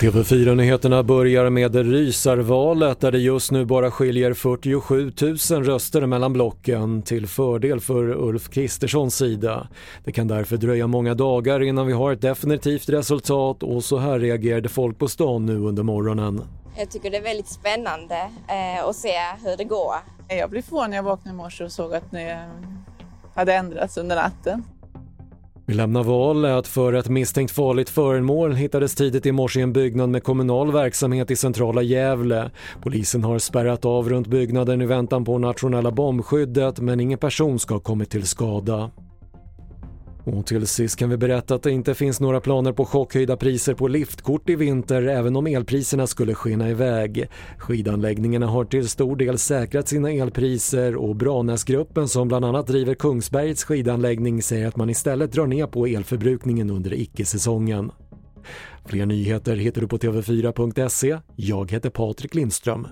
TV4-nyheterna börjar med rysarvalet där det just nu bara skiljer 47 000 röster mellan blocken till fördel för Ulf Kristerssons sida. Det kan därför dröja många dagar innan vi har ett definitivt resultat och så här reagerade folk på stan nu under morgonen. Jag tycker det är väldigt spännande eh, att se hur det går. Jag blev förvånad när jag vaknade i morse och såg att ni hade ändrats under natten. Vi lämnar valet för ett misstänkt farligt föremål hittades tidigt i morse i en byggnad med kommunal verksamhet i centrala Gävle. Polisen har spärrat av runt byggnaden i väntan på nationella bombskyddet men ingen person ska ha kommit till skada. Och till sist kan vi berätta att det inte finns några planer på chockhöjda priser på liftkort i vinter även om elpriserna skulle skena iväg. Skidanläggningarna har till stor del säkrat sina elpriser och Branäsgruppen som bland annat driver Kungsbergets skidanläggning säger att man istället drar ner på elförbrukningen under icke-säsongen. Fler nyheter hittar du på tv4.se. Jag heter Patrik Lindström.